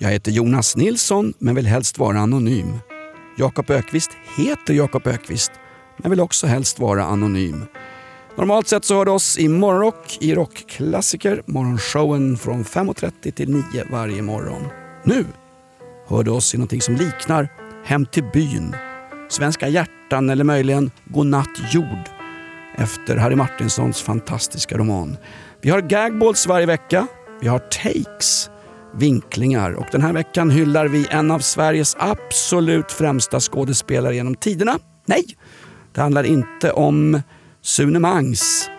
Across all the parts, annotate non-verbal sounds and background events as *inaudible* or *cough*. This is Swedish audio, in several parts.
Jag heter Jonas Nilsson men vill helst vara anonym. Jakob Ökvist heter Jakob Ökvist men vill också helst vara anonym. Normalt sett så hör du oss i Morgonrock i Rockklassiker, morgonshowen från 5.30 till 9 varje morgon. Nu hör du oss i någonting som liknar Hem till byn, Svenska hjärtan eller möjligen Godnatt jord efter Harry Martinsons fantastiska roman. Vi har gagballs varje vecka, vi har takes, vinklingar och den här veckan hyllar vi en av Sveriges absolut främsta skådespelare genom tiderna. Nej, det handlar inte om Sune Mangs,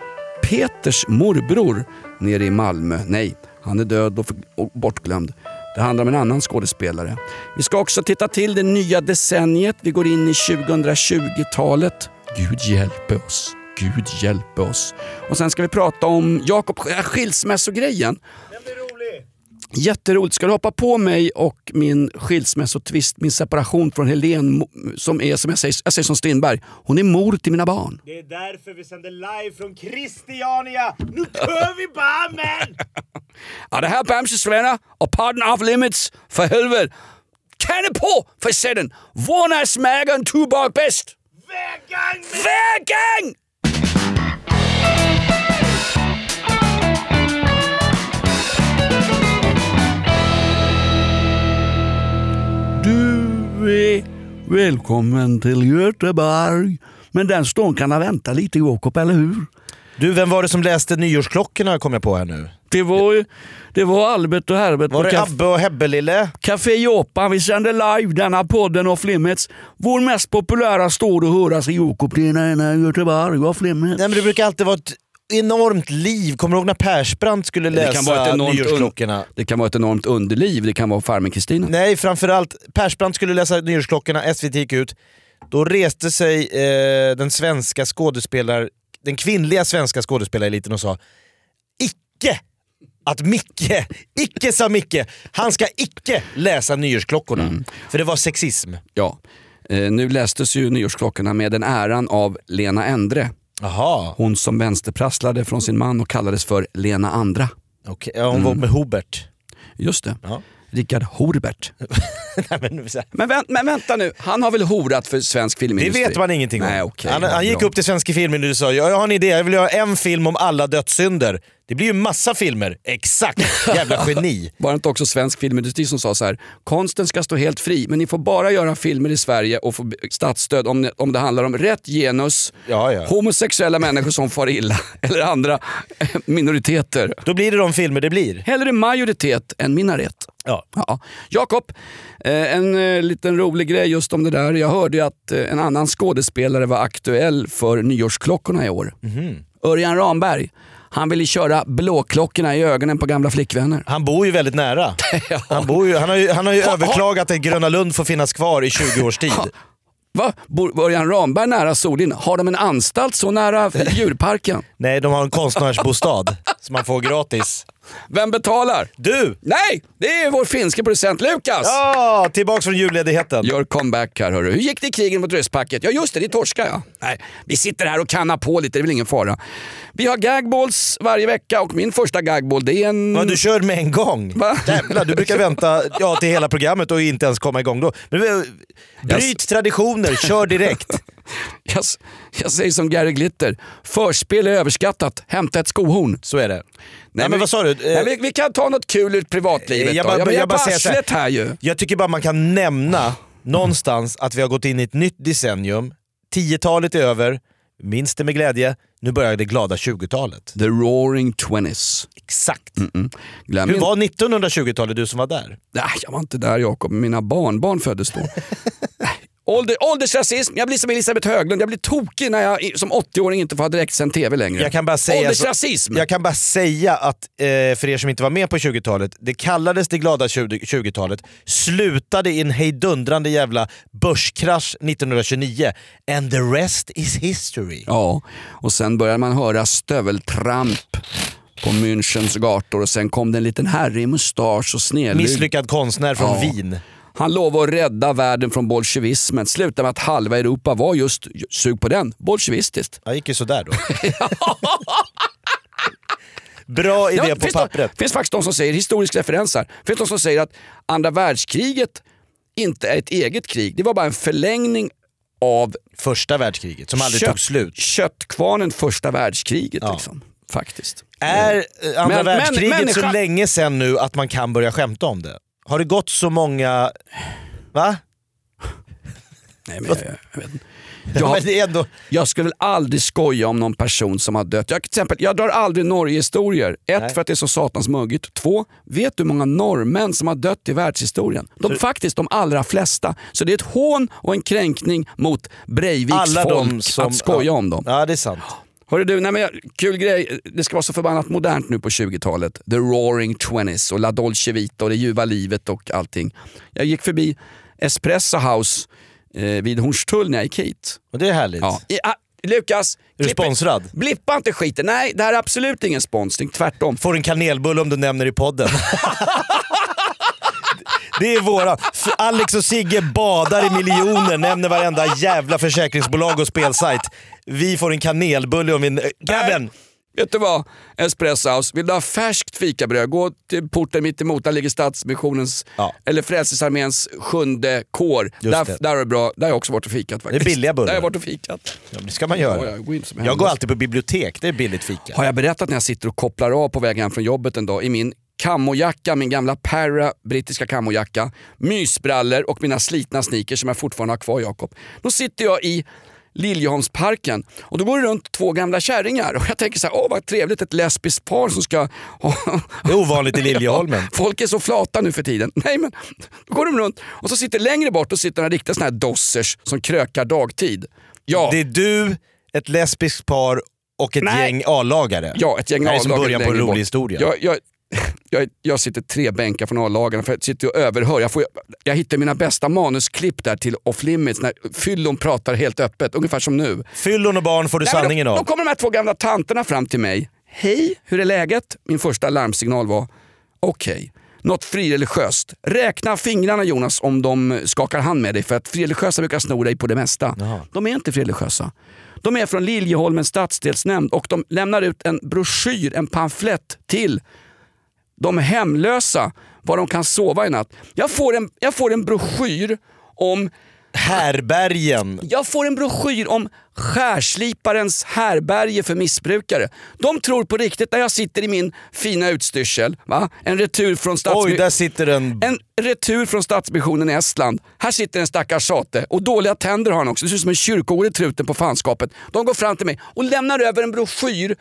Peters morbror nere i Malmö. Nej, han är död och, och bortglömd. Det handlar om en annan skådespelare. Vi ska också titta till det nya decenniet. Vi går in i 2020-talet. Gud hjälpe oss. Gud hjälpe oss. Och sen ska vi prata om Jakob äh, skilsmässogrejen. Jätteroligt. Ska du hoppa på mig och min skilsmässotvist, min separation från Helen som är, som jag säger, jag säger som Strindberg, hon är mor till mina barn. Det är därför vi sänder live från Christiania! Nu kör vi Bammen! *laughs* Ja, det här är Bamses vänner och podden Off Limits. För helvete! Kan på för sedan! Vårna smager en tubak bäst! Vägang! Vägang! Du är välkommen till Göteborg. Men den stånd kan ha väntat lite Jakob, eller hur? Du, vem var det som läste nyårsklockorna kom jag på här nu? Det var, det var Albert och Herbert Var det Caf- Abbe och Hebbe-Lille? Café Japan. Vi sänder live denna podden Off Limits. Vår mest populära står och höras i Jakob. Det är när Göteborg Off Limits. Nej men det brukar alltid vara ett enormt liv. Kommer du ihåg när Persbrandt skulle Det kan, vara ett läsa enormt nyårsklockorna? un- det kan vara ett enormt underliv. Det kan vara farmen Kristina. Nej, framförallt Persbrandt skulle läsa nyårsklockorna, SVT gick ut. Då reste sig eh, den svenska skådespelar, den kvinnliga svenska skådespelareliten och sa icke att Micke, icke sa Micke, han ska icke läsa nyårsklockorna. Mm. För det var sexism. Ja. Eh, nu lästes ju nyårsklockorna med den äran av Lena Endre. Jaha, Hon som vänsterprasslade från sin man och kallades för Lena Andra. okej. Ja, hon var med Hobert. Just det. Ja. Richard Horbert. *laughs* Men, Men, vänt, men vänta nu, han har väl horat för svensk det filmindustri? vet man ingenting om. Nej, okej, han, han gick upp till Svenska Filmindustrin och sa jag har en idé, jag vill göra en film om alla dödssynder. Det blir ju massa filmer. Exakt! Jävla *laughs* geni. Var det inte också svensk filmindustri som sa så här, konsten ska stå helt fri men ni får bara göra filmer i Sverige och få statsstöd om, om det handlar om rätt genus, Ja, ja. homosexuella *laughs* människor som far illa *laughs* eller andra minoriteter. Då blir det de filmer det blir. Hellre majoritet än minaret. Ja. Ja. Jakob, eh, en eh, liten rolig grej just om det där. Jag hörde ju att eh, en annan skådespelare var aktuell för nyårsklockorna i år. Örjan Ramberg. Han ville köra blåklockorna i ögonen på gamla flickvänner. Han bor ju väldigt nära. *laughs* Han, bor ju, han har ju, han har ju överklagat att Gröna Lund får finnas kvar i 20 års tid. *laughs* Va? Bor Örjan Ramberg nära Solin? Har de en anstalt så nära *laughs* djurparken? Nej, de har en konstnärsbostad som man får gratis. Vem betalar? Du! Nej, det är vår finska producent Lukas! Ja, tillbaks från julledigheten. Gör comeback här hörru. Hur gick det i krigen mot rysspacket? Ja just det, det är torska ja. Nej, vi sitter här och kannar på lite, det är väl ingen fara. Vi har gagballs varje vecka och min första gagball det är en... Ja, du kör med en gång. Va? Jävlar, du brukar vänta ja, till hela programmet och inte ens komma igång då. Men, eh, bryt traditioner, kör direkt. Jag, jag säger som Gary Glitter, förspel är överskattat, hämta ett skohorn. Så är det. Nej, men vi- vad sa du? Nej, vi, vi kan ta något kul ur privatlivet Jag då. bara- jag, jag, jag bara säger här- ju. Jag tycker bara man kan nämna någonstans att vi har gått in i ett nytt decennium. 10-talet är över, minns det med glädje. Nu börjar det glada 20-talet. The roaring twenties. Exakt. Glöm Hur var 1920-talet, du som var där? Nej, jag var inte där Jakob, mina barnbarn föddes då. *laughs* Ålder, åldersrasism, jag blir som Elisabeth Höglund, jag blir tokig när jag som 80-åring inte får ha direktsänd TV längre. Jag kan bara säga, Åldersrasism! jag kan bara säga att, eh, för er som inte var med på 20-talet, det kallades det glada 20 20-talet, slutade i en hejdundrande jävla börskrasch 1929. And the rest is history. Ja, och sen började man höra stöveltramp på Münchens gator och sen kom det en liten herre i mustasch och snedlugg. Misslyckad konstnär från Ja. Wien. Han lovade att rädda världen från bolsjevismen. Slutade med att halva Europa var just, sug på den, bolsjevistiskt. Ja, gick ju sådär då. *laughs* Bra idé Ja, på finns pappret. Det finns faktiskt de som säger, historisk referens här, finns de som säger att andra världskriget inte är ett eget krig. Det var bara en förlängning av Första världskriget som aldrig kött- tog slut. köttkvarnen första världskriget. Ja. Liksom, faktiskt. Är eh, andra Men- men- världskriget så människa- länge sen nu att man kan börja skämta om det? Har det gått så många... Va? Nej, men jag, jag, vet inte. Ja, jag, ändå... jag skulle väl aldrig skoja om någon person som har dött. Jag, till exempel, jag drar aldrig Norge-historier. Ett, Nej. för att det är så satans muggigt. Två, vet du hur många norrmän som har dött i världshistorien? De, faktiskt de allra flesta. Så det är ett hån och en kränkning mot Breiviks Alla folk som... att skoja ja. om dem. Ja, det är sant. Hörru du, nej men, kul grej. Det ska vara så förbannat modernt nu på 20-talet. The roaring twenties och La Dolce Vita och det ljuva livet och allting. Jag gick förbi Espresso House eh, vid Hornstull när jag gick hit. Och det är härligt. Ja. I, ah, Lukas, Är du sponsrad? Blippa inte skiten. Nej, det här är absolut ingen sponsring. Tvärtom. Får en kanelbulle om du nämner i podden. Det är våra. För Alex och Sigge badar i miljoner, nämner varenda jävla försäkringsbolag och spelsajt. Vi får en kanelbulle om vi... Grabben! Vet du vad? Espresso House. Vill du ha färskt fikabröd? Gå till porten mitt emot. Där ligger Stadsmissionens, Ja. eller Frälsningsarméns sjunde kår. Där, det. där är det bra. Där har jag också varit och fikat faktiskt. billiga bullar. Där har jag varit och fikat. Ja, det ska man Ja, göra. jag går Jag går alltid på bibliotek, det är billigt fika. Har jag berättat när jag sitter och kopplar av på väg hem från jobbet en dag i min kamojacka, min gamla Para brittiska kamojacka, mysbrallor och mina slitna sneakers som jag fortfarande har kvar Jakob. Då sitter jag i Liljeholmsparken och då går det runt två gamla kärringar och jag tänker så här, åh vad trevligt ett lesbiskt par som ska ha... Det är ovanligt i Liljeholmen. *laughs* Folk är så flata nu för tiden. Nej men, då går de runt och så sitter längre bort och sitter några riktiga såna här dossers som krökar dagtid. Ja, Det är du, ett lesbiskt par och ett Nej. gäng A-lagare. Ja, ett gäng Det här är som A-lagare början på en rolig historia. Jag, jag, *laughs* jag, jag sitter tre bänkar från A-lagarna för jag sitter och överhör. Jag, får, jag hittar mina bästa manusklipp där till off limits när fyllon pratar helt öppet, ungefär som nu. Fyllon och barn får du Nej, sanningen av. då kommer de här två gamla tanterna fram till mig. Hej, hur är läget? Min första larmsignal var okej. Något frireligiöst. Räkna fingrarna Jonas om de skakar hand med dig för att frireligiösa brukar sno dig på det mesta. De är inte frireligiösa. De är från Liljeholmens stadsdelsnämnd och de lämnar ut en broschyr, en pamflett till de hemlösa var de kan sova i natt. Jag får en, jag får en broschyr om Härbergen. jag får en broschyr om skärsliparens härberge för missbrukare. De tror på riktigt när jag sitter i min fina utstyrsel, va? en retur från Oj, där sitter en... en retur från Stadsmissionen i Estland. Här sitter en stackars sate och dåliga tänder har han också. Det ser ut som en kyrkogård i truten på fanskapet. De går fram till mig och lämnar över en broschyr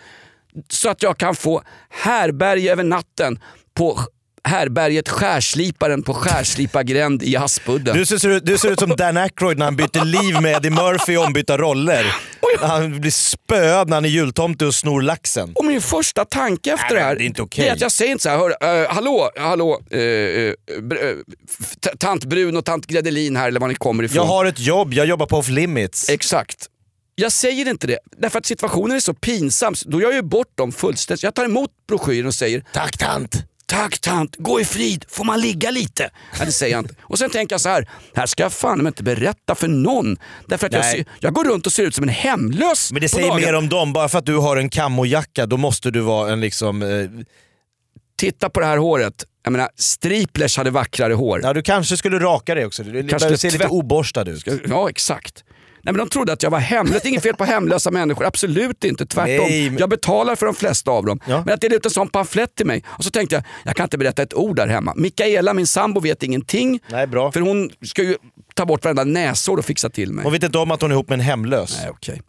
så att jag kan få härberge över natten på härberget Skärsliparen på Skärslipargränd i Aspudden. Du ser, ut- du ser ut som Dan Aykroyd när han byter liv med Eddie Murphy i ombytta roller. Han blir spöad när han är jultomte och snor laxen. Och min första tanke efter Nej, det här, det är inte okej. är att jag säger inte så här, hör, eh, hallå, hallå, uh, tant Brun och tant Gredelin här eller var ni kommer ifrån. Jag har ett jobb, jag jobbar på off limits. Exakt. Jag säger inte det, därför att situationen är så pinsam. Då gör jag ju bort dem fullständigt. Jag tar emot broschyren och säger Tack tant! Tack tant, gå i frid, får man ligga lite? Nej det säger jag inte. Och sen tänker jag så här, här ska jag fan inte berätta för någon. Därför att jag, ser, jag går runt och ser ut som en hemlös Men det säger dagen. mer om dem, bara för att du har en kamojacka då måste du vara en liksom... Eh, Titta på det här håret. Jag menar, striplers hade vackrare hår. ja, du kanske skulle raka dig också. Du Kanske börjar se lite oborstad ut. Ja, exakt. Nej, men de trodde att jag var hemlös. Inget fel på hemlösa människor, absolut inte. Tvärtom. Nej, men- Jag betalar för de flesta av dem. Ja. Men att dela ut en sån pamflett till mig. Och så tänkte jag, jag kan inte berätta ett ord där hemma. Mikaela, min sambo, vet ingenting. Nej, bra. För hon ska ju ta bort varenda näsår och fixa till mig. Hon vet inte om att hon är ihop med en hemlös. Nej, okej.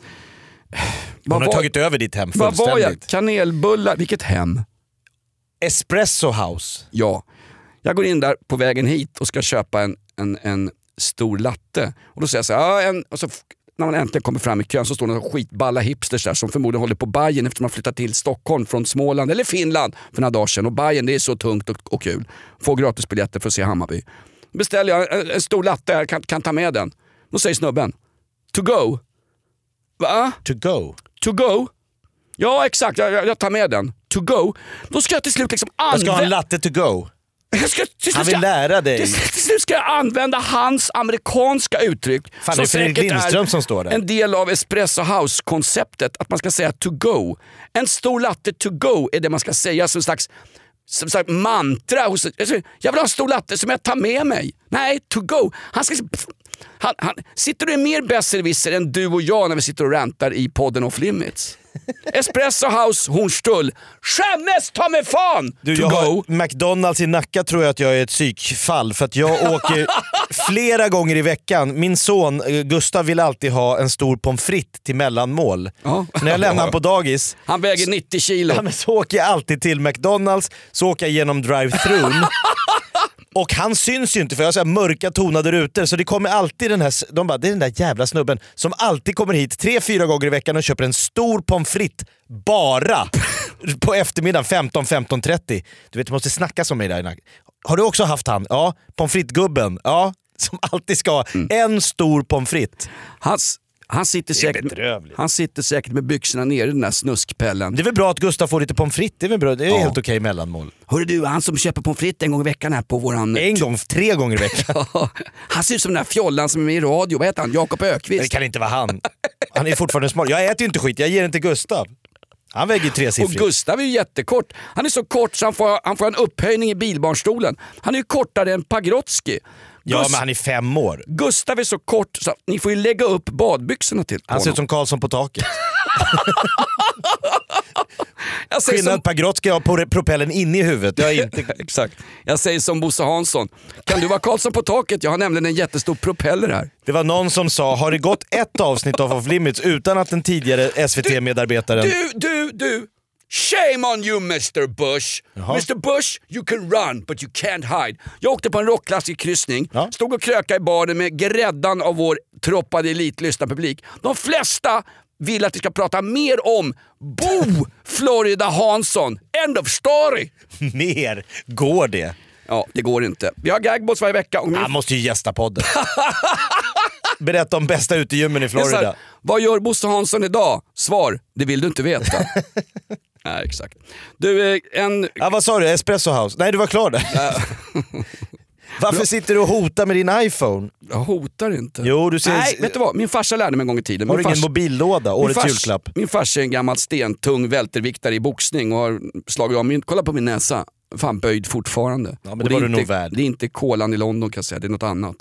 Hon har var- tagit över ditt hem Vad var jag? fullständigt. Kanelbullar, vilket hem? Espresso house. Ja. Jag går in där på vägen hit och ska köpa en, en, en stor latte. Och då säger jag så här, en, och så när man äntligen kommer fram i kön så står det några skitballa hipsters där som förmodligen håller på Bajen eftersom man flyttat till Stockholm från Småland eller Finland för några dagar sedan. Och Bajen det är så tungt och, och kul. Få gratisbiljetter för att se Hammarby. Beställer jag en, en stor latte, jag kan, kan ta med den. Då säger snubben, to go. Va? To go. To go? Ja exakt, jag, jag, jag tar med den. To go. Då ska jag till slut liksom Jag ska ha en använda... latte to go. Ska, Han vill ska- lära dig. Till, till slut ska jag använda hans amerikanska uttryck. Fan, det är Fredrik Lindström som står där. En del av espresso house-konceptet, att man ska säga to go. En stor latte to go är det man ska säga som slags som slags mantra. Hos, jag vill ha en stor latte som jag tar med mig. Nej, to go. Han ska, han, han, sitter du mer besserwisser än du och jag när vi sitter och rantar i podden Off Limits? Espresso House Hornstull. Skämmes ta mig fan! Du, to jag go. McDonalds i Nacka tror jag att jag är ett psykfall för att jag åker *laughs* flera gånger i veckan. Min son eh, Gustav vill alltid ha en stor pommes frites till mellanmål. Ja. När jag lämnar honom på dagis Han väger 90 kilo. ja, men så åker jag alltid till McDonalds, så åker jag genom drive-thrun. *laughs* Och han syns ju inte för jag har så mörka tonade rutor så det kommer alltid den här, de bara det är den där jävla snubben som alltid kommer hit tre, fyra gånger i veckan och köper en stor pommes frites bara *laughs* på eftermiddagen 15-15.30. Du vet, du måste snacka som mig där. Har du också haft han? Ja, pommes frites-gubben. Ja, som alltid ska ha en stor pommes frites. Han, sitter säkert, han sitter säkert med byxorna nere i den där snuskpellen. Det är väl bra att Gustav får lite pommes frites, det är väl bra. Det är Ja. helt okej mellanmål. Hörru du, han som köper pommes frites en gång i veckan här på våran... En gång, tre gånger i veckan. *laughs* han ser ut som den där fjollan som är med i radio. Vad heter han? Jakob Men det Ökvist. kan inte vara han. Han är fortfarande smart. Jag äter ju inte skit, jag ger den till Gustav. Han väger ju Och tresiffrigt. Gustav är ju jättekort. Han är så kort så han får, han får en upphöjning i bilbarnstolen. Han är ju kortare än Pagrotsky. Ja, Gus- men han är fem år. Gustav är så kort så ni får ju lägga upp badbyxorna till Han ser ut som Karlsson på taket. *laughs* Jag säger Skillnad som, Pagrotsky har på propellen inne i huvudet. Jag är *laughs* inte... exakt. Jag säger som Bosse Hansson. Kan du vara Karlsson på taket? Jag har nämligen en jättestor propeller här. Det var någon som sa, har det gått ett avsnitt av Off Limits utan att den tidigare SVT-medarbetaren... Du, du, du! Shame on you Mr Bush! Mr Bush, you can run but you can't hide. Jag åkte på en rockklassikkryssning, Ja. stod och krökade i baren med gräddan av vår troppade elitlyssnarpublik. De flesta vill att vi ska prata mer om Bo Florida Hansson. End of story! *laughs* Mer går det? Ja, det går inte. Vi har gagbots varje vecka. Och min Han måste ju gästa podden. *laughs* Berätta om bästa utegymmen i Florida. här, vad gör Bosse Hansson idag? Svar, det vill du inte veta. *laughs* Nej, exakt. Du, eh, en... Ja, vad sa du? Espresso House? Nej, du var klar där. *laughs* Varför sitter du och hotar med din iPhone? Jag hotar inte. Jo, du ser- Nej, vet du vad? Min farsa lärde mig en gång i tiden. Har Min du ingen fars- mobillåda? min Årets fars- julklapp. Min farsa är en gammal stentung välterviktare i boxning och har slagit av min... Kolla på min näsa. Fan böjd fortfarande. Ja, men Och det var du nog inte, värd. Det är inte kolan i London kan jag säga, det är något annat.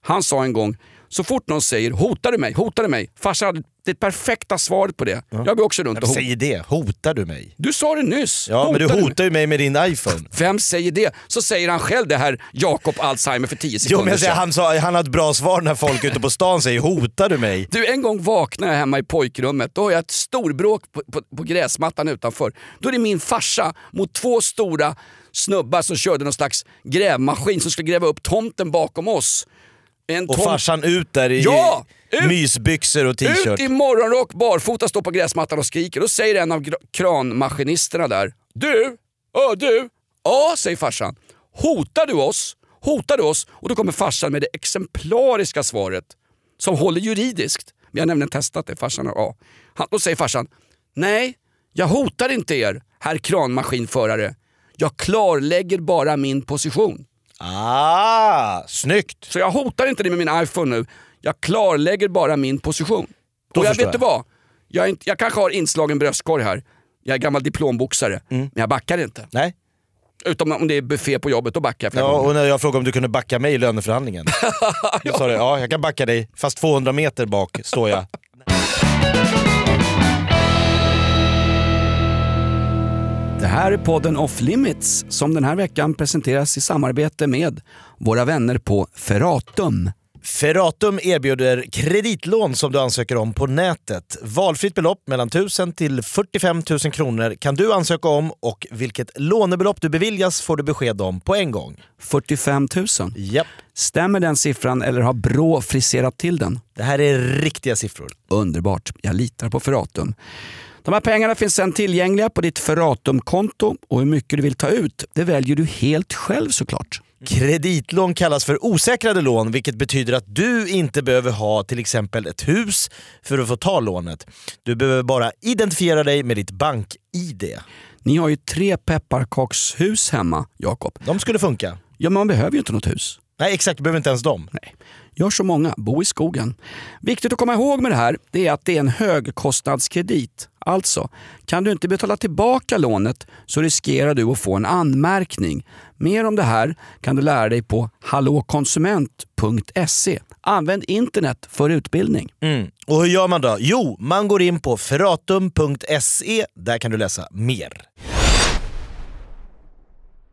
Han sa en gång, så fort någon säger hotar du mig, hotar du mig? Farsa hade det perfekta svaret på det. Jag går också runt och hotar. säger det? Hotar du mig? Du sa det nyss. Ja, men du Hotar hotar ju mig med din iPhone. Vem säger det? Så säger han själv det här Jakob Alzheimer för 10 Jo, sekunder men jag säger, han, sa, han har ett bra svar när folk ute på stan säger hotar du mig? Du, en gång vaknar jag hemma i pojkrummet. Då har jag ett storbråk på, på, på gräsmattan utanför. Då är det min farsa mot två stora snubbar som körde någon slags grävmaskin som skulle gräva upp tomten bakom oss. Och farsan ut där i Ja! Ut! mysbyxor och t-shirt. Ut i morgonrock, barfota, står på gräsmattan och skriker. Då säger en av kranmaskinisterna där. Du! Ö, du! Ja, säger farsan. Hotar du oss? Hotar du oss? Och då kommer farsan med det exemplariska svaret. Som håller juridiskt. Vi har nämligen testat det, farsan har ja. Han, Då säger farsan. Nej, jag hotar inte er, herr kranmaskinförare. Jag klarlägger bara min position. Ah, snyggt! Så jag hotar inte dig med min iPhone nu. Jag klarlägger bara min position. Då och jag vet du vad? Jag, inte, jag kanske har inslagen bröstkorg här. Jag är gammal diplomboxare. Mm. Men jag backar inte. Nej. Utom om det är buffé på jobbet, då backar jag Ja, gånger. och när jag frågade om du kunde backa mig i löneförhandlingen. *laughs* Då sa du, ja jag kan backa dig, fast 200 meter bak står jag. *laughs* Det här är podden Off Limits som den här veckan presenteras i samarbete med våra vänner på Ferratum. Ferratum erbjuder kreditlån som du ansöker om på nätet. Valfritt belopp mellan 1000 till 45 000 kronor kan du ansöka om och vilket lånebelopp du beviljas får du besked om på en gång. 45 000. Japp. Stämmer den siffran eller har Brå friserat till den? Det här är riktiga siffror. Underbart, jag litar på Ferratum. De här pengarna finns sedan tillgängliga på ditt Ferratum-konto och hur mycket du vill ta ut det väljer du helt själv såklart. Kreditlån kallas för osäkrade lån vilket betyder att du inte behöver ha till exempel ett hus för att få ta lånet. Du behöver bara identifiera dig med ditt bank-id. Ni har ju tre pepparkakshus hemma, Jakob. De skulle funka. Ja, men man behöver ju inte något hus. Nej exakt, du behöver inte ens dem. Nej. Gör så många, bo i skogen. Viktigt att komma ihåg med det här det är att det är en högkostnadskredit. Alltså, kan du inte betala tillbaka lånet så riskerar du att få en anmärkning. Mer om det här kan du lära dig på hallåkonsument.se. Använd internet för utbildning. Mm. Och hur gör man då? Jo, man går in på ferratum.se. Där kan du läsa mer.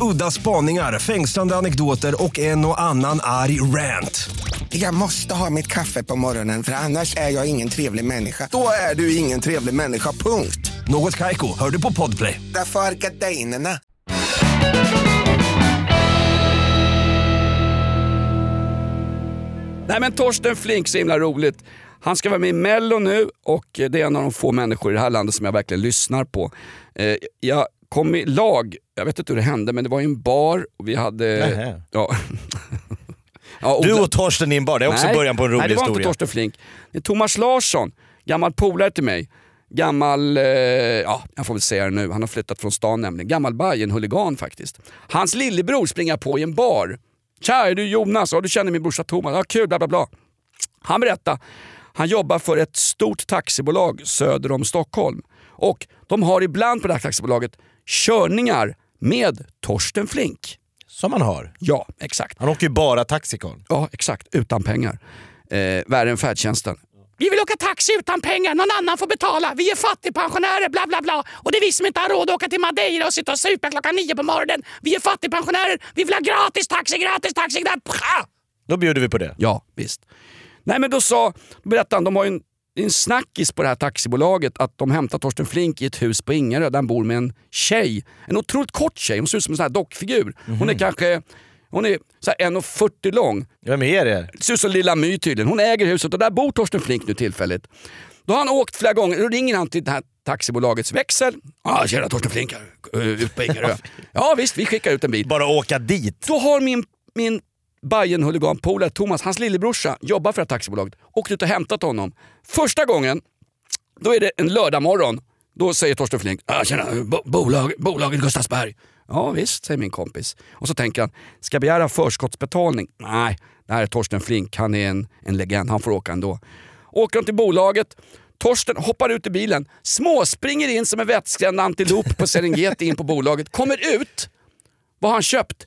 Udda spaningar, fängslande anekdoter och en och annan arg rant. Jag måste ha mitt kaffe på morgonen för annars är jag ingen trevlig människa. Då är du ingen trevlig människa, punkt. Något Kaiko, hör du på Podplay. Därför är gardinerna. Nej men Torsten Flink, så himla roligt. Han ska vara med i Mello nu och det är en av de få människor i det här landet som jag verkligen lyssnar på. Eh, Jag kom i lag, jag vet inte hur det hände, men det var i en bar och vi hade... Ja. *laughs* ja, Du Ola- och Torsten i en bar, det är också Nej, början på en rolig Nej, det var historia. inte Torsten Flink. Det är Thomas Larsson, gammal polare till mig. Gammal, eh, ja jag får väl säga det nu, han har flyttat från stan nämligen. Gammal Bajen huligan faktiskt. Hans lillebror springer på i en bar. Tja, är du Jonas? Ja, du känner min brorsa Thomas. Ja, kul, bla bla bla. Han berättar, han jobbar för ett stort taxibolag söder om Stockholm. Och de har ibland på det här taxibolaget körningar med Torsten Flink. Som man har. Ja, exakt. Han åker ju bara Taxicon. Ja, exakt. Utan pengar. Eh, värre än färdtjänsten. Vi vill åka taxi utan pengar, någon annan får betala. Vi är fattigpensionärer, bla bla bla. Och det är vi som inte har råd att åka till Madeira och sitta och supa klockan nio på morgonen. Vi är fattigpensionärer, vi vill ha gratis taxi, gratis taxi. Gratis. Då bjuder vi på det. Ja, visst. Nej men då sa, berättade han, de har ju en, en snackis på det här taxibolaget att de hämtar Torsten Flink i ett hus på Ingarö där han bor med en tjej. En otroligt kort tjej, hon ser ut som en sån här dockfigur. Hon är kanske Hon är så här 1,40 lång. Vem är det? Ser ut som Lilla My tydligen. Hon äger huset och där bor Torsten Flink nu tillfälligt. Då har han åkt flera gånger. Då ringer han till det här taxibolagets växel. Ah, tjena Torsten Flink här, uh, ut på Ingarö. *laughs* ja visst, vi skickar ut en bil. Bara åka dit. Då har min, min bayern huligan polare Thomas, hans lillebrorsa, jobbar för det här taxibolaget. Åkt ut och hämtat honom. Första gången, då är det en lördag morgon. Då säger Torsten Flink, ah, tjena, bo bolag, bolaget Gustavsberg. Ja visst, säger min kompis. Och så tänker han, ska jag begära förskottsbetalning? Nej, det här är Torsten Flink, han är en, en legend, han får åka ändå. Åker de till bolaget, Torsten hoppar ut i bilen, småspringer in som en vettskrämd antilop på Serengeti in på bolaget, kommer ut. Vad har han köpt?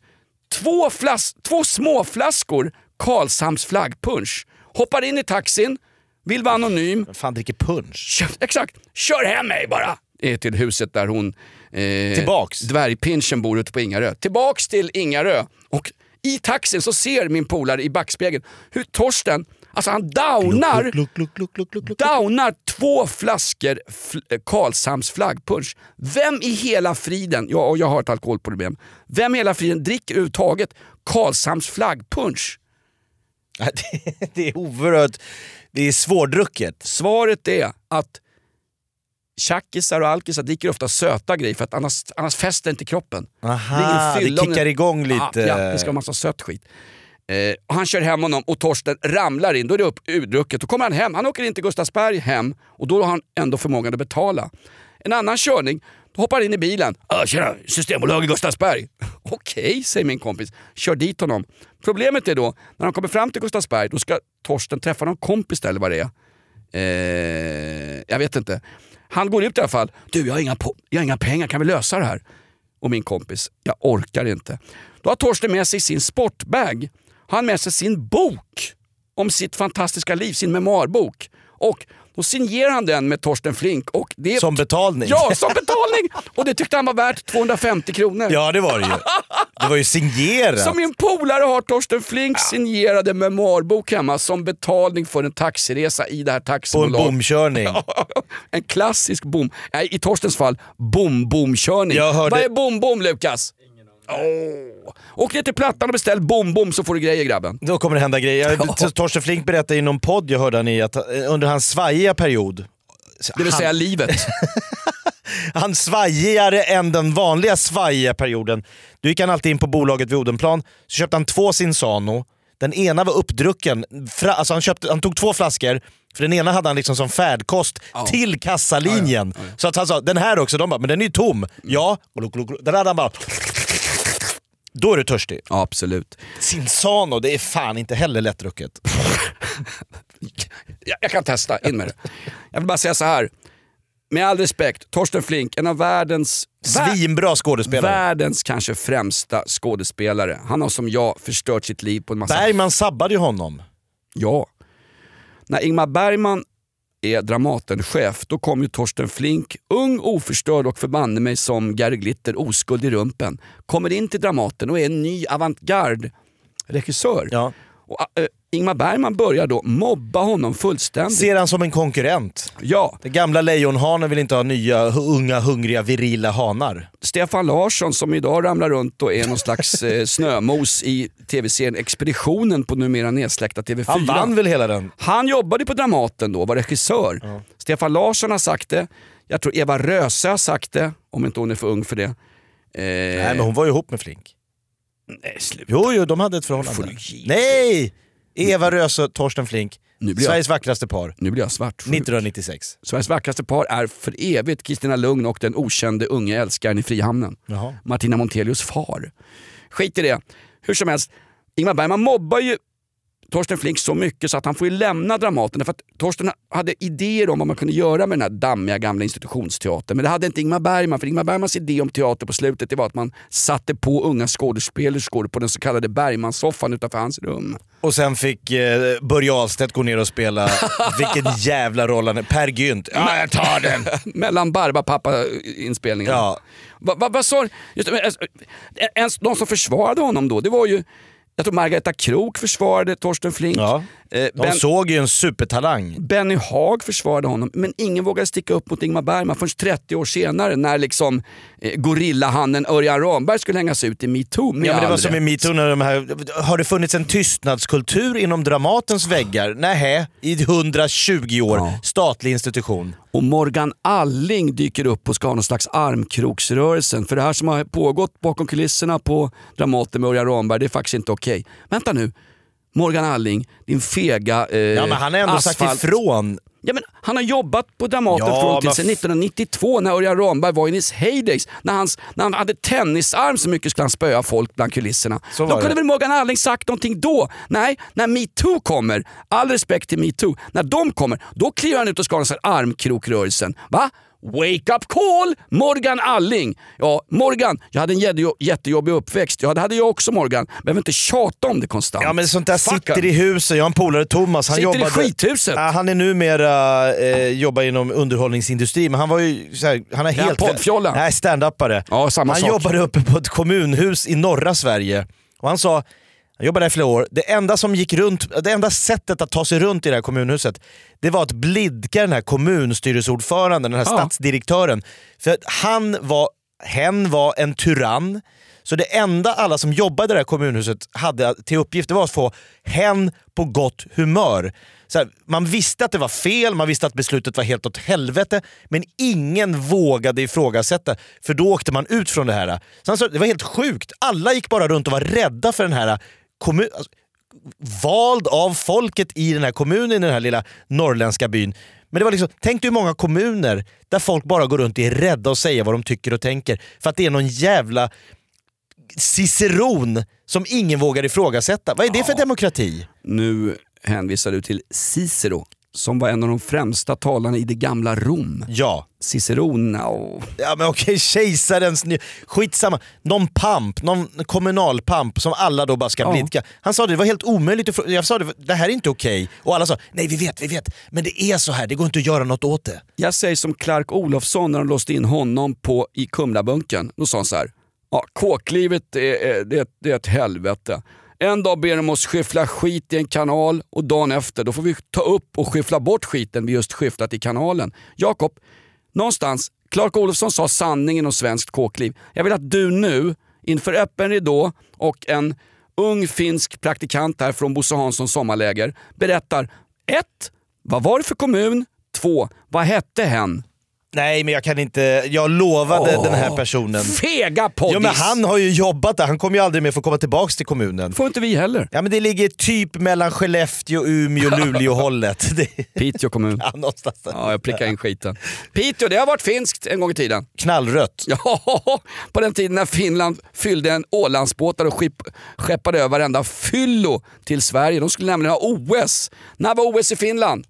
Två, flas två små flaskor Karlshamns flaggpunsch. Hoppar in i taxin, vill vara anonym. Vem fan dricker punsch? Kör, exakt, kör hem mig bara! Till huset där hon, eh, Tillbaks. dvärgpinchen bor ute på Ingarö. Tillbaks till Ingarö. Och i taxin så ser min polare i backspegeln hur Torsten, alltså han downar, Luck, luck, luck, luck, luck, luck. downar två flaskor fl- Karlshamns flaggpunsch. Vem i hela friden, ja, och jag har ett alkoholproblem, vem i hela friden dricker överhuvudtaget Karlshamns flaggpunsch? Det- Det är oerhört... Det är svårdrucket. Svaret är att tjackisar och alkisar dricker ofta söta grejer för att annars, annars fäster inte kroppen. Aha, Det det kickar igång lite. Ja, ja, det ska vara massa sött skit. Eh, och han kör hem honom och Torsten ramlar in, då är det upp urdrucket. Då kommer han hem, han åker in till Gustavsberg hem och då har han ändå förmågan att betala. En annan körning, då hoppar han in i bilen. Ah, tjena, Systembolaget Gustavsberg. *laughs* Okej, säger min kompis. Kör dit honom. Problemet är då, när han kommer fram till Gustavsberg, då ska Torsten träffa någon kompis där eller vad det är. Eh, jag vet inte. Han går ut i alla fall. Du, jag har, inga jag har inga pengar, kan vi lösa det här? Och min kompis, jag orkar inte. Då har Torsten med sig sin sportbag. Han med sig sin bok om sitt fantastiska liv, sin memoarbok. Och då signerar han den med Torsten Flink. Och det Som betalning. Ja, som betalning! Och det tyckte han var värt 250 kronor. Ja, det var det ju. Det var ju signerat. Så min polare har Torsten Flinks signerade memoarbok hemma som betalning för en taxiresa i det här På en taxibolaget. bomkörning. *laughs* en klassisk bom. Nej, i Torstens fall, bom-bom-körning. Hörde- Vad är bom-bom Lukas? Åh. Åk ner till Plattan och beställ bom-bom så får du grejer grabben. Då kommer det hända grejer. *laughs* Jag- Torsten Flink berättade i någon podd jag hörde han i att eh, under hans svajiga period Det vill han, säga livet. *laughs* han svajigare än den vanliga svajiga perioden. Då gick han alltid in på bolaget vid Odenplan, så köpte han två Sinsano. Den ena var uppdrucken. Fra, alltså han, köpte, han tog två flaskor, för den ena hade han liksom som färdkost till kassalinjen. Så att han sa den här också, de bara, men den är ju tom. Ja, luk, luk. den hade han bara... Då är du törstig. Ja, absolut. Sinsano, det är fan inte heller lättdrucket. *laughs* Jag, jag kan testa, in med det. Jag vill bara säga så här. Med all respekt, Torsten Flink, en av världens Svinbra skådespelare. Världens kanske främsta skådespelare. Han har som jag förstört sitt liv på en massa... Bergman sabbade ju honom. Ja. När Ingmar Bergman är Dramatenchef, då kom ju Torsten Flink, ung, oförstörd och förbanne mig som Gary Glitter, oskuld i rumpen. Kommer in till Dramaten och är en ny avantgarde-regissör. Ja. Och, äh, Ingmar Bergman börjar då mobba honom fullständigt. Ser han som en konkurrent. Ja, Den gamla lejonhanen vill inte ha nya, unga, hungriga, virila hanar. Stefan Larsson som idag ramlar runt och är någon slags eh, *laughs* snömos i tv-serien Expeditionen på numera nedsläckta TV4. Han vann väl hela den? Han jobbade på Dramaten då, var regissör. Stefan Larsson har sagt det, jag tror Eva Röse har sagt det, om inte hon är för ung för det. Eh, Nej men hon var ju ihop med Flink. Nej, sluta. Jo, jo, de hade ett förhållande. Nej! Eva Röse och Torsten Flink. Nu blir jag- Sveriges vackraste par. Nu blir jag svartsjuk. 1996. Sveriges vackraste par är för evigt Kristina Lugn och den okände unge älskaren i Frihamnen. Jaha. Martina Montelius far. Skit i det. Hur som helst, Ingmar Bergman mobbar ju Torsten Flink så mycket så att han får ju lämna Dramaten. Därför att Torsten hade idéer om vad man kunde göra med den här dammiga gamla institutionsteatern. Men det hade inte Ingmar Bergman. För Ingmar Bergmans idé om teater på slutet det var att man satte på unga skådespelerskor på den så kallade Bergmansoffan utanför hans rum. Och sen fick eh, Börje Ahlstedt gå ner och spela, *laughs* vilken jävla roll han är. Per Gynt. Ja, jag tar den! Mellan Barbapapa-inspelningarna. Ja. Vad va, vad sa just, det, men, alltså, en, De som försvarade honom då, det var ju jag tror Margareta Krok försvarade Torsten Flink. Ja. Eh, De Ben- såg ju en supertalang. Benny Haag försvarade honom, men ingen vågade sticka upp mot Ingmar Bergman förrän 30 år senare när liksom eh, gorillahannen Örjan Ramberg skulle hängas ut i metoo. Ja, men det var som i metoo när de här... Har det funnits en tystnadskultur inom Dramatens väggar? Nähä, i 120 år. Ja. Statlig institution. Och Morgan Alling dyker upp och ska ha någon slags armkroksrörelsen. För det här som har pågått bakom kulisserna på Dramaten med Örjan Ramberg, det är faktiskt inte okej. Vänta nu, Morgan Alling, din fega eh, Ja, men han har ändå sagt asfalt. ifrån. Ja, men han har jobbat på Dramaten Ja, från till sedan f- 1992 när Örjan Ramberg var i his heydays. När, hans, när han hade tennisarm så mycket skulle han spöa folk bland kulisserna. Så Då kunde det. väl Morgan Alling sagt någonting då? Nej, när metoo kommer, all respekt till metoo, när de kommer, då kliver han ut och ska ha armkrokrörelsen. Va? Wake up call! Morgan Alling! Ja, Morgan, jag hade en jättejo- jättejobbig uppväxt. Ja, det hade jag också Morgan. Behöver inte tjata om det konstant. Ja men sånt där Fuck sitter i huset. Jag har en polare Thomas. Han Sitter i jobbade, skithuset. Ja, han är numera eh, jobbar inom underhållningsindustri, men han var ju så här, han är helt... poddfjolla? Nej, standupare. Ja, samma han sak. jobbade uppe på ett kommunhus i norra Sverige. Och han sa, han jobbade där i flera år, det enda som gick runt, det enda sättet att ta sig runt i det här kommunhuset, det var att blidka den här kommunstyrelseordföranden, den här Ja. stadsdirektören. För han var, hen var en tyrann. Så det enda alla som jobbade i det här kommunhuset hade till uppgift det var att få hen på gott humör. Så här, man visste att det var fel, man visste att beslutet var helt åt helvete, men ingen vågade ifrågasätta, för då åkte man ut från det här. Så det var helt sjukt, alla gick bara runt och var rädda för den här kommun... Alltså, vald av folket i den här kommunen, i den här lilla norrländska byn. Men det var liksom, tänk dig hur många kommuner där folk bara går runt och är rädda att säga vad de tycker och tänker för att det är någon jävla ciceron som ingen vågar ifrågasätta. Vad är det för demokrati? Nu hänvisar du till Cicero som var en av de främsta talarna i det gamla Rom. Ja. Ciceron, no. Ja men okej, kejsarens... ny- Skitsamma. Någon pamp, någon kommunalpamp som alla då bara ska Ja. blidka. Han sa det, det var helt omöjligt. att Jag sa det, det här är inte okej. Och alla sa, nej vi vet, vi vet. Men det är så här, det går inte att göra något åt det. Jag säger som Clark Olofsson när de låste in honom på, i Kumlabunkern. Då sa han så här. Ja, kåklivet är, är, det, det är ett helvete. En dag ber de oss skyffla skit i en kanal och dagen efter då får vi ta upp och skyffla bort skiten vi just skyfflat i kanalen. Jakob, någonstans, Clark Olofsson sa sanningen om svenskt kåkliv. Jag vill att du nu, inför öppen ridå och en ung finsk praktikant här från Bosse Hanssons sommarläger, berättar 1. Vad var det för kommun? 2. Vad hette hen? Nej men jag kan inte, jag lovade Åh, den här personen. Fega poddis! Ja, men han har ju jobbat där, han kommer ju aldrig mer få komma tillbaks till kommunen. får inte vi heller. Ja men det ligger typ mellan Skellefteå, Umeå, *laughs* Luleå hållet. Det- Piteå kommun. Ja, någonstans. Ja, jag prickar in skiten. Piteå, det har varit finskt en gång i tiden. Knallrött. Ja, *laughs* på den tiden när Finland fyllde en Ålandsbåtar och skip, skeppade över varenda fyllo till Sverige. De skulle nämligen ha OS. När var OS i Finland?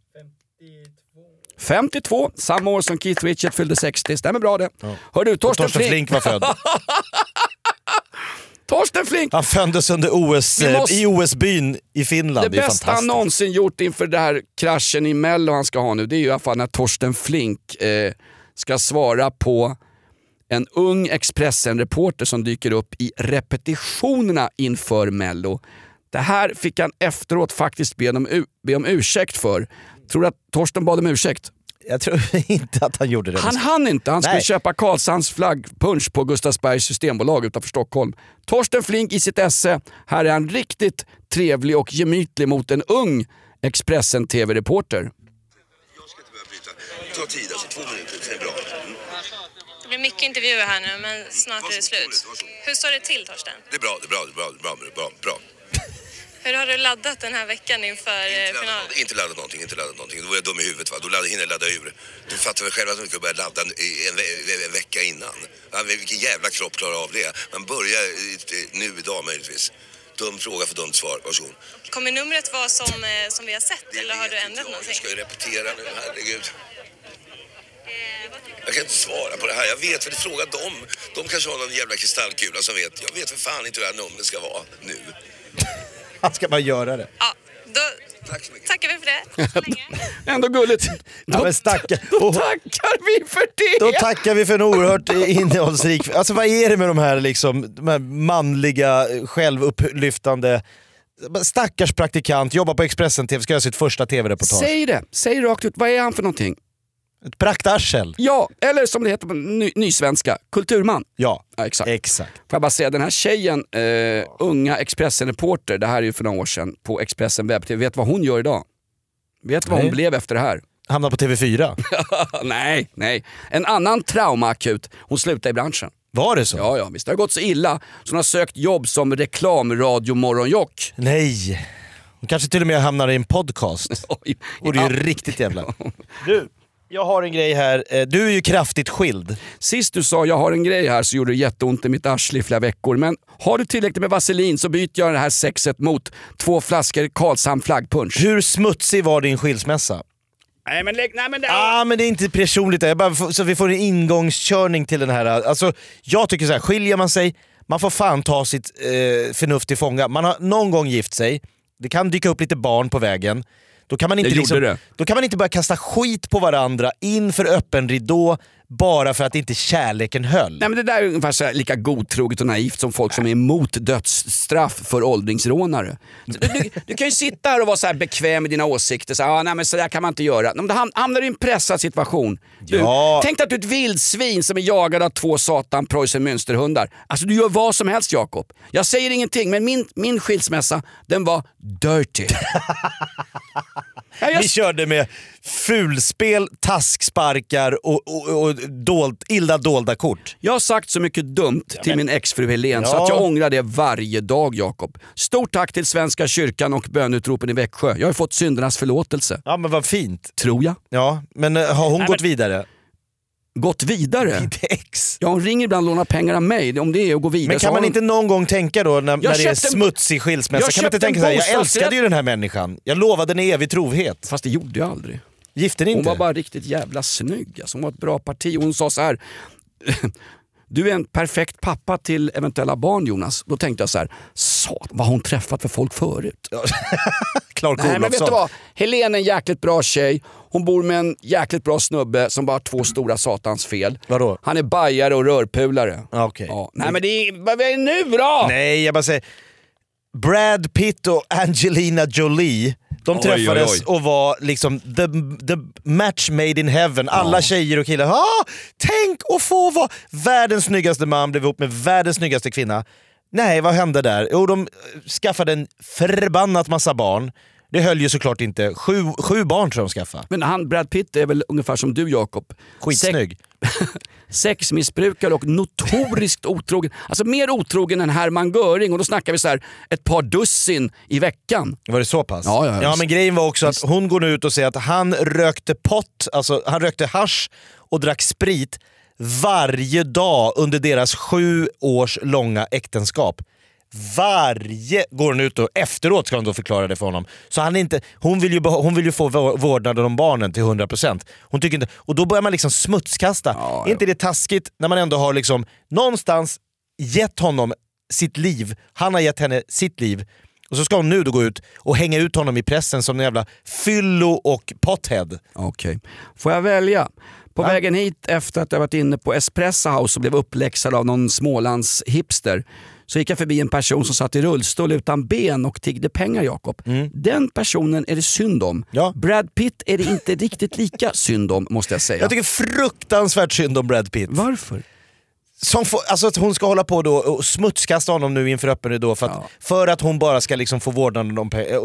52, samma år som Keith Richards fyllde 60. Stämmer bra det. Hör du, Torsten, Torsten Flink var född. *laughs* Torsten Flink! Han föddes under OS, eh, måste- i OS-byn i Finland. Det Det, bästa han någonsin gjort inför den här kraschen i Mello han ska ha nu, det är ju i alla fall när Torsten Flink eh, ska svara på en ung Expressen-reporter som dyker upp i repetitionerna inför Mello. Det här fick han efteråt faktiskt be om, be om ursäkt för. Tror du att Torsten bad om ursäkt? Jag tror *laughs* inte att han gjorde det. Han hann inte. Han skulle Nej. köpa Karlshamns flaggpunsch på Gustavsbergs systembolag utanför Stockholm. Torsten Flink i sitt esse. Här är han riktigt trevlig och gemytlig mot en ung Expressen TV-reporter. Ta tid alltså, två minuter, det är bra. Mm. Det blir mycket intervjuer här nu, men snart är det slut. Hur står det till, Torsten? Det är bra, det är bra, det är bra, det är bra, det är bra, bra. Hur har du laddat den här veckan inför eh, Inte laddat, finalen? inte laddat någonting, inte laddat någonting. Då var jag dum i huvudet va, då laddade, hinner jag ladda ur. Du fattar väl själv att man ska börja ladda en, en, en vecka innan. Ja, vilken jävla kropp klarar av det? Man börjar eh, nu idag möjligtvis. Dum fråga för dumt svar, varsågod. Kommer numret vara som, eh, som vi har sett eller har du ändrat Jag någonting? ska ju repetera nu, herregud. Jag kan inte svara på det här. Jag vet väl, fråga dem. De kanske har någon jävla kristallkula som vet. Jag vet för fan inte hur det här numret ska vara nu. Han *laughs* ska bara göra det. Ja, då tackar vi för det. *laughs* Ändå gulligt. Ja, men stacka. Då tackar vi för det! Då tackar vi för en oerhört innehållsrik... Alltså vad är det med de här, liksom, de här manliga, självupplyftande Stackars praktikant, jobbar på Expressen TV, ska göra sitt första TV-reportage. Säg det, säg rakt ut. Vad är han för någonting? Ett praktarsel. Ja, eller som det heter på ny, nysvenska, kulturman. Ja, ja exakt. exakt. Får jag bara säga, den här tjejen, eh, unga Expressen-reporter, det här är ju för några år sedan, på Expressen webb-tv. Vet vad hon gör idag? Vet vad hon Nej. blev efter det här? Hamnar på TV4. *laughs* nej, nej. En annan traumaakut. Hon slutade i branschen. Var det så? Ja, ja, visst. Det har gått så illa så hon har sökt jobb som reklamradiomorgonjock. Nej. Hon kanske till och med hamnar i en podcast. *laughs* Oj, Och det är ju riktigt jävla... *laughs* Du, jag har en grej här. Eh, Du är ju kraftigt skild. Sist du sa jag har en grej här så gjorde det jätteont i mitt arsle i flera veckor. Men har du tillräckligt med vaselin så byter jag det här sexet mot två flaskor Karlshamn flaggpunsch. Hur smutsig var din skilsmässa? Nej men, lägg- nej, men det... ah, men det är inte personligt. Jag bara, så vi får en ingångskörning till den här. Alltså, jag tycker så här, skiljer man sig, man får fan ta sitt eh, förnuft till fånga. Man har någon gång gift sig, det kan dyka upp lite barn på vägen. Då kan man inte, liksom, det. då kan man inte börja kasta skit på varandra inför öppen ridå bara för att inte kärleken höll. Nej, men det där är ungefär så här lika godtroget och naivt som folk som är emot dödsstraff för åldringsrånare. Du, du, du kan ju sitta här och vara så här bekväm med dina åsikter. Så, här, ah, nej, men så där kan man inte göra. Men då ham- hamnar du i en pressad situation. Du, Ja. Tänk dig att du är ett vildsvin som är jagad av två satan preussen münsterhundar. Alltså du gör vad som helst Jakob. Jag säger ingenting men min, min skilsmässa den var dirty. *laughs* Ja, jag Vi körde med fulspel, tasksparkar och, och, och dold, illa dolda kort. Jag har sagt så mycket dumt till min exfru Helen så Ja. att jag ångrar det varje dag Jakob. Stort tack till Svenska kyrkan och bönutropen i Växjö. Jag har fått syndernas förlåtelse. Ja men vad fint. Tror jag. Ja, men eh, har hon Nej, gått men- vidare? Gått vidare? Ex? Ja, hon ringer ibland och lånar pengar av mig. Om det är att gå vidare Men kan man hon- inte någon gång tänka då när, när det är en- smutsig skilsmässa, Jag kan man inte en tänka såhär, jag älskade ju den här människan. Jag lovade henne evig trohet. Fast det gjorde jag aldrig. Gifte ni Hon inte? var bara riktigt jävla snygg. Alltså, hon var ett bra parti. Hon sa så här. Du är en perfekt pappa till eventuella barn Jonas. Då tänkte jag så här, satan vad har hon träffat för folk förut? *laughs* Clark Nej men vet du vad? Helene är en jäkligt bra tjej. Hon bor med en jäkligt bra snubbe som bara har två stora satans fel. Vadå? Han är bajare och rörpulare. Ah, okej. Ja. Nej men det är, vad är det nu då? Nej, jag bara säger. Brad Pitt och Angelina Jolie, de Oj, träffades oj, oj. och var liksom the, the match made in heaven. Alla tjejer och killar, ah, tänk att få vara världens snyggaste man, blev ihop med världens snyggaste kvinna. Nej, vad hände där? Jo, de eh, skaffade en förbannat massa barn. Det höll ju såklart inte. Sju, sju barn tror jag de skaffade. Men han Brad Pitt är väl ungefär som du Jakob. Skitsnygg. *laughs* Sexmissbrukare och notoriskt otrogen. Alltså mer otrogen än Hermann Göring och då snackar vi så här ett par dussin i veckan. Var det så pass? Ja, ja, ja men grejen var också att hon går nu ut och säger att han rökte pott, alltså han rökte hasch och drack sprit varje dag under deras sju års långa äktenskap. Varje går hon ut och efteråt ska hon då förklara det för honom. Så han är inte, hon, vill ju, hon vill ju få vå- vårdnaden om barnen till 100%. Hon tycker inte, och då börjar man liksom smutskasta. Ja, är inte det taskigt när man ändå har liksom någonstans gett honom sitt liv, han har gett henne sitt liv och så ska hon nu då gå ut och hänga ut honom i pressen som en jävla fyllo och pothead. Okej. Får jag välja? På vägen hit efter att jag varit inne på Espresso House och blev uppläxad av någon Smålands hipster så gick jag förbi en person som satt i rullstol utan ben och tiggde pengar Jakob. Den personen är det synd om. Mm. Ja. Brad Pitt är det inte *laughs* riktigt lika synd om måste jag säga. Jag tycker fruktansvärt synd om Brad Pitt. Varför? Som får, alltså att hon ska hålla på då och smutskasta honom nu inför öppen ridå för att, för att hon bara ska liksom få vårdnaden om pengarna.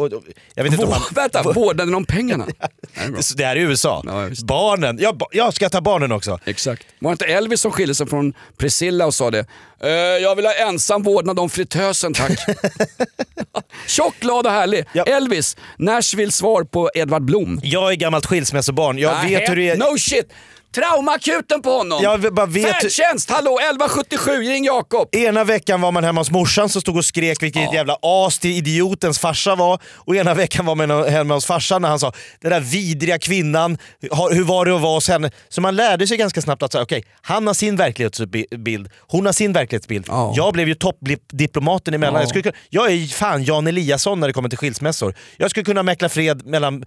Jag vet inte om Vå- han... *laughs* Vänta, vårdnaden om pengarna? *laughs* Det här är USA. Ja. Barnen. Ja, ba- jag ska ta barnen också. Exakt. Var det inte Elvis som skilde sig från Priscilla och sa det? "Eh, jag vill ha ensam vårdnad om fritösen tack. *laughs* Tjock, glad och härlig. Elvis, Nashville svar på Edvard Blom. Jag är gammalt skilsmässobarn. Jag Nej, vet hur det är. No shit! Traumaakuten på honom! Jag bara vet Färdtjänst, hallå 1177, ring Jakob! Ena veckan var man hemma hos morsan som stod och skrek vilket jävla as till idiotens farsa var. Och ena veckan var man hemma hos farsan när han sa den där vidriga kvinnan, hur var det att vara hos henne? Så man lärde sig ganska snabbt att säga, okej, han har sin verklighetsbild, hon har sin verklighetsbild. Ja. Jag blev ju toppdiplomaten emellan. Ja. Jag, skulle, jag är fan Jan Eliasson när det kommer till skilsmässor. Jag skulle kunna mäkla fred mellan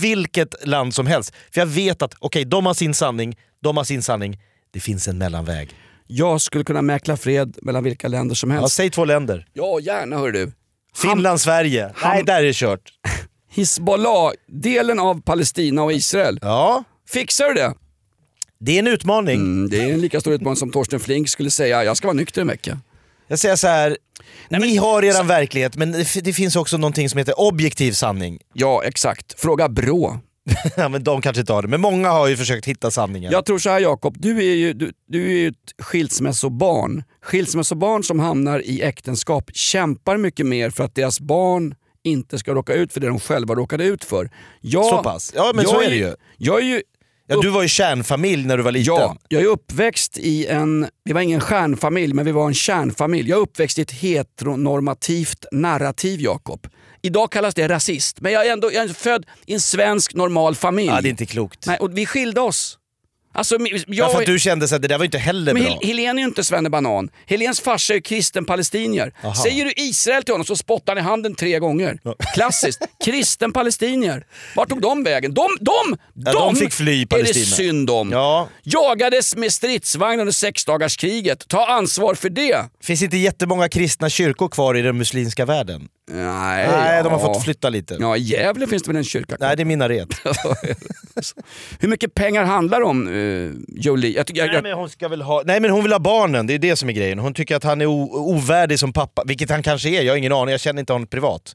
vilket land som helst. För jag vet att okej, de har sin sanning, de har sin sanning. Det finns en mellanväg. Jag skulle kunna mäkla fred mellan vilka länder som Ja, helst. säg två länder. Ja, gärna hör du. Finland, Sverige. Nej, där är det kört. *laughs* Hizbollah, delen av Palestina och Israel. Ja. Fixar du det? Det är en utmaning. Mm, det är en lika stor utmaning som Torsten Flink skulle säga, jag ska vara nykter en vecka. Jag säger så här. ni har er verklighet, men det, det finns också någonting som heter objektiv sanning. Ja, exakt. Fråga Brå. *laughs* ja, men de kanske inte har det, men många har ju försökt hitta sanningen. Jag tror så här Jakob, du är ju, du, du är ju ett skilsmässobarn. Skilsmässobarn som hamnar i äktenskap kämpar mycket mer för att deras barn inte ska råka ut för det de själva råkade ut för. Jag, Så pass? Ja, men så är det ju. Jag är ju Ja, du var ju kärnfamilj när du var liten. Ja, jag är uppväxt i en, vi var ingen stjärnfamilj, men vi var en kärnfamilj. Jag är uppväxt i ett heteronormativt narrativ, Jakob. Idag kallas det rasist, men jag är ändå jag är född i en svensk normal familj. Ja, det är inte klokt. Nej, och vi skilde oss. Alltså, jag, Ja, för att du kände att det där var inte heller men bra. Hel Helen är ju inte svennebanan. Helens farsa är ju kristen palestinier. Aha. Säger du Israel till honom så spottar han i handen tre gånger. *laughs* Klassiskt. kristen palestinier. Vart tog de vägen? De, de, Ja, de fick fly i är det Palestina. synd om. Ja. Jagades med stridsvagn under sexdagarskriget. Ta ansvar för det. Finns inte jättemånga kristna kyrkor kvar i den muslimska världen? Nej, Nej, de har ja. fått flytta lite. Ja, i Gävle finns det väl en kyrka kvar? Nej, det är Minaret. *laughs* Hur mycket pengar handlar det om, uh, Jolie? Jag, tycker- jag, Nej men hon ska väl ha... Nej men hon vill ha barnen, det är det som är grejen. Hon tycker att han är ovärdig som pappa, vilket han kanske är, jag har ingen aning, jag känner inte honom privat.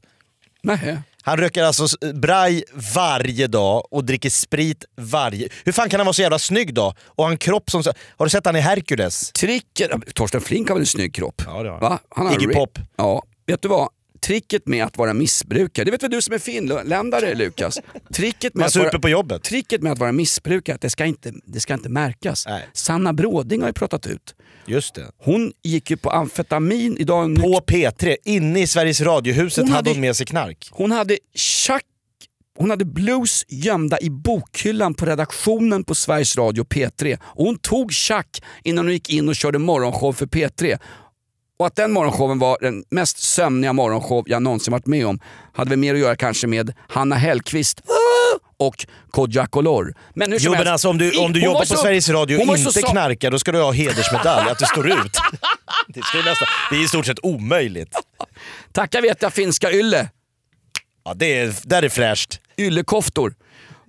nej. Han röker alltså braj varje dag och dricker sprit varje... Hur fan kan han vara så jävla snygg då? Och ha en kropp som... Har du sett han i Hercules? Tricket, Torsten Flink har väl en snygg kropp? Ja, det har Va? Han har Iggy Pop. Ja, vet du vad? Tricket med att vara missbrukare, det vet väl du som är finländare Lukas? Tricket med, Man att super vara, på jobbet. tricket med att vara missbrukare att det ska inte, det ska inte märkas. Nej. Sanna Bråding har ju pratat ut. Just det. Hon gick ju på amfetamin idag. På P3, inne i Sveriges radiohuset Hon hade hade- hon med sig knark. Hon hade tjack hon hade blues gömda i bokhyllan på redaktionen på Sveriges Radio P3. Och hon tog tjack innan hon gick in och körde morgonshow för P3. Och att den morgonshowen var den mest sömniga morgonshow jag någonsin varit med om hade väl mer att göra kanske med Hanna Hellquist *gasps* och Kodjo Akolor. Men hur som Jo men helst, alltså om du, om du jobbar var på så- Sveriges Radio och så inte sa- knarkar, då ska du ha hedersmedalj, att du står ut. *laughs* Det, nästan, det är i stort sett omöjligt. Tacka vet jag finska ylle. Ja, det är, där är fräscht. Yllekoftor.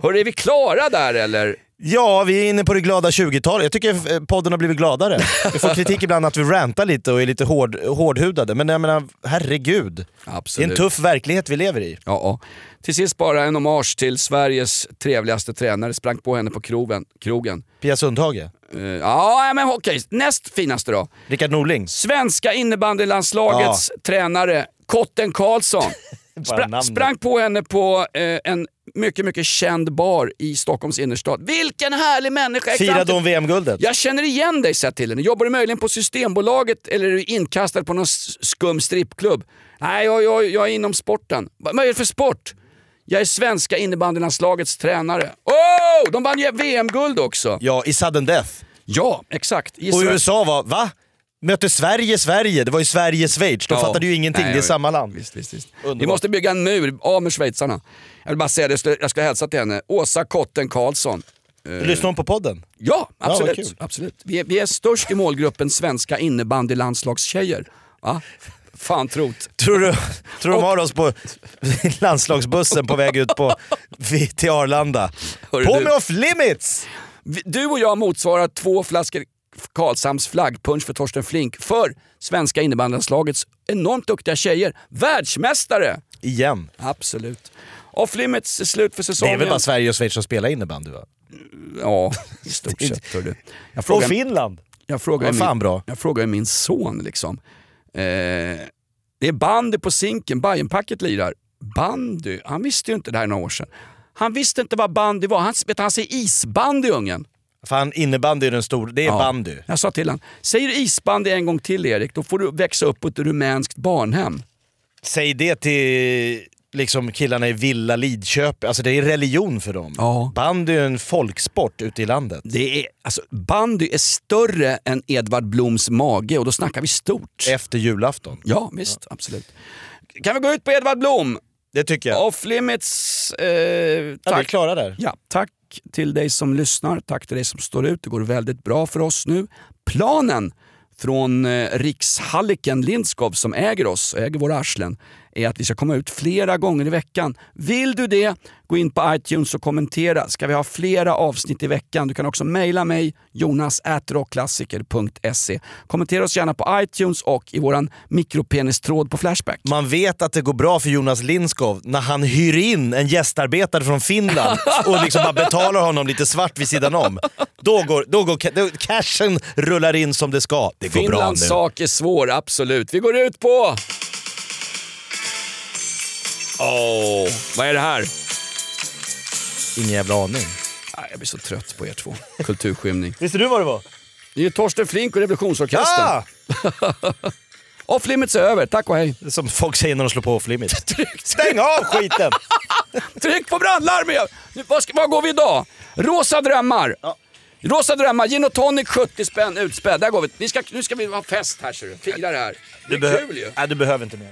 Hörru, är vi klara där eller? Ja, vi är inne på det glada 20-talet. Jag tycker eh, podden har blivit gladare. *laughs* Vi får kritik ibland att vi rantar lite och är lite hård, hårdhudade, men jag menar herregud. Det är Absolut. en tuff verklighet vi lever i. Ja, ja. Till sist bara en hommage till Sveriges trevligaste tränare. Sprang på henne på krogen. krogen. Pia Sundhage, Eh, ja, men okej. Näst finaste då. Rickard Norling. Svenska innebandylandslagets tränare Kotten Karlsson. *laughs* Spra- namnet. sprang på henne på eh, en mycket, mycket känd bar i Stockholms innerstad. Vilken härlig människa! Firade hon VM-guldet? Jag känner igen dig, sa till henne. Jobbar du möjligen på Systembolaget eller är du inkastad på någon skum strippklubb? Nej, jag, jag, jag är inom sporten. Va- Vad är det för sport? Jag är svenska innebandylandslagets tränare. Oh! De vann ju VM-guld också. Ja, i sudden death. Ja, exakt. I Och USA var, va? Mötte Sverige Sverige? Det var ju Sverige-Schweiz. De Ja. fattade ju ingenting, Nej, det är samma land. Visst, visst, visst. Vi måste bygga en mur, av med schweizarna. Jag vill bara säga det, jag ska- hälsa till henne. Åsa Kotten Karlsson. Lyssnar hon på podden? Ja, absolut. kul. absolut. Vi, är, vi är störst i målgruppen svenska innebandylandslagstjejer. Va? Fan trot. Tror du, tror de har oss på *laughs* landslagsbussen på väg ut på, *laughs* till Arlanda? Hörru På du. med off limits! Du och jag motsvarar två flaskor Karlshamns flaggpunsch för Torsten Flink för svenska innebandylandslagets enormt duktiga tjejer. Världsmästare! Igen. Absolut. Off limits är slut för Det säsongen. är väl bara Sverige och Schweiz som spelar innebandy va? Ja, i stort sett. hör du. Jag Och frågar, Finland! jag frågar, Vad min, fan bra. jag frågar min son liksom. Eh, det är bandy på Zinken, Bajenpacket lirar. Bandy? Han visste ju inte det här några år sedan. Han visste inte vad bandy var. Han, vet, han säger isbandy ungen. Fan innebandy är den stora, det är Ja. bandy. Jag sa till honom, säger du isbandy en gång till Erik, då får du växa upp på ett rumänskt barnhem. Säg det till liksom killarna i Villa Lidköping, alltså det är religion för dem. Ja. Bandy är en folksport ute i landet. Det är, alltså, bandy är större än Edvard Bloms mage och då snackar vi stort. Efter julafton. Ja, visst. Absolut. Kan vi gå ut på Edvard Blom? Det tycker jag. Off limits. Eh, Ja, vi är tack. klara där. Ja, tack Tack till dig som lyssnar, tack till dig som står ut. Det går väldigt bra för oss nu. Planen från eh, Rikshalliken Lindskov som äger oss, äger våra arslen, är att vi ska komma ut flera gånger i veckan. Vill du det, gå in på iTunes och kommentera. Ska vi ha flera avsnitt i veckan? Du kan också mejla mig, jonas.rockklassiker.se. Kommentera oss gärna på iTunes och i våran mikropenistråd på Flashback. Man vet att det går bra för Jonas Lindskov när han hyr in en gästarbetare från Finland och liksom bara betalar honom lite svart vid sidan om. Då går, då går då, cashen rullar in som det ska. Det går bra Finlands nu. sak är svår, absolut. Vi går ut på... Åh, vad är det här? Ingen jävla aning. Nej, Jag blir så trött på er två. Kulturskymning. Visste du vad det var? Det är ju Torsten Flink och Revolutionsorkestern. Ah! *laughs* Off limits är över, tack och hej. Det är Som folk säger när de slår på off limit. *laughs* Stäng av skiten! *laughs* Tryck på brandlarmet! Nu, Vad, ska, vad går vi idag? Rosa drömmar. Rosa drömmar, gin och tonic 70 spänn utspädd. Där går vi. vi ska, nu ska vi ha fest här ser du. Fira det här. Det är Du, kul ju. Nej, du behöver inte mer.